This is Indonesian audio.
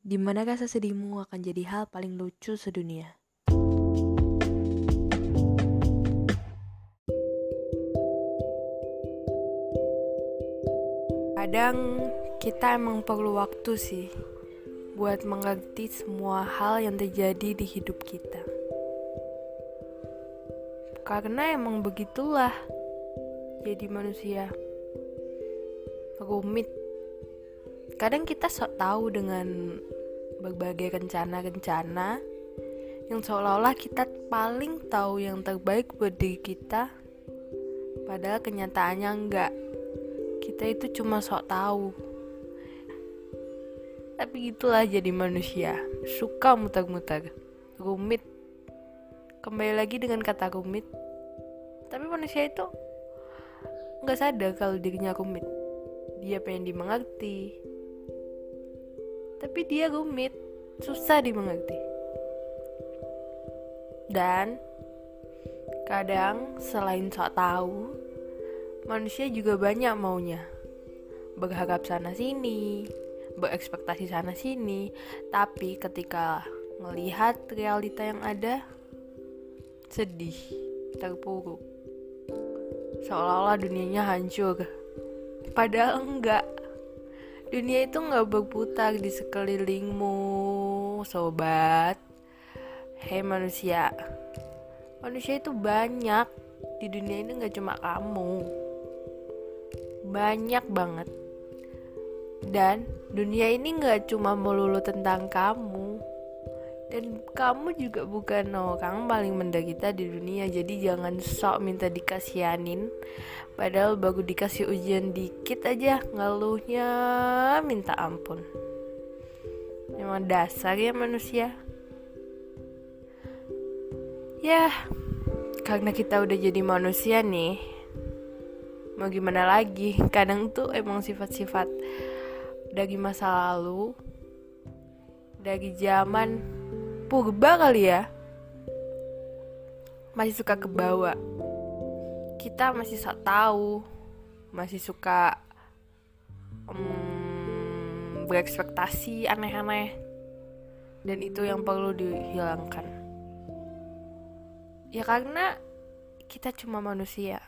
Di mana rasa sedihmu akan jadi hal paling lucu sedunia. Kadang kita emang perlu waktu sih buat mengerti semua hal yang terjadi di hidup kita. Karena emang begitulah jadi manusia. Rumit. Kadang kita sok tahu dengan berbagai rencana-rencana yang seolah-olah kita paling tahu yang terbaik buat diri kita padahal kenyataannya enggak. Kita itu cuma sok tahu. Tapi itulah jadi manusia. Suka muter-muter. Rumit. Kembali lagi dengan kata rumit. Tapi manusia itu nggak sadar kalau dirinya rumit. Dia pengen dimengerti tapi dia rumit. Susah dimengerti. Dan kadang selain sok tahu manusia juga banyak maunya. Berharap sana sini berekspektasi sana sini. Tapi ketika melihat realita yang ada sedih terpuruk. Seolah-olah dunianya hancur. Padahal enggak dunia itu enggak berputar di sekelilingmu sobat. Hei manusia. Manusia itu banyak. Di dunia ini nggak cuma kamu. Banyak banget. Dan dunia ini nggak cuma melulu tentang kamu dan kamu juga bukan orang paling menderita di dunia jadi jangan sok minta dikasihanin. Padahal baru dikasih ujian dikit aja ngeluhnya minta ampun. Emang dasar ya manusia. Ya karena kita udah jadi manusia nih mau gimana lagi? Kadang tuh emang sifat-sifat dari masa lalu dari zaman purba kali ya? Masih suka kebawa. Kita masih sok tahu. Masih suka um, berekspektasi aneh-aneh. Dan itu yang perlu dihilangkan. Ya karena kita cuma manusia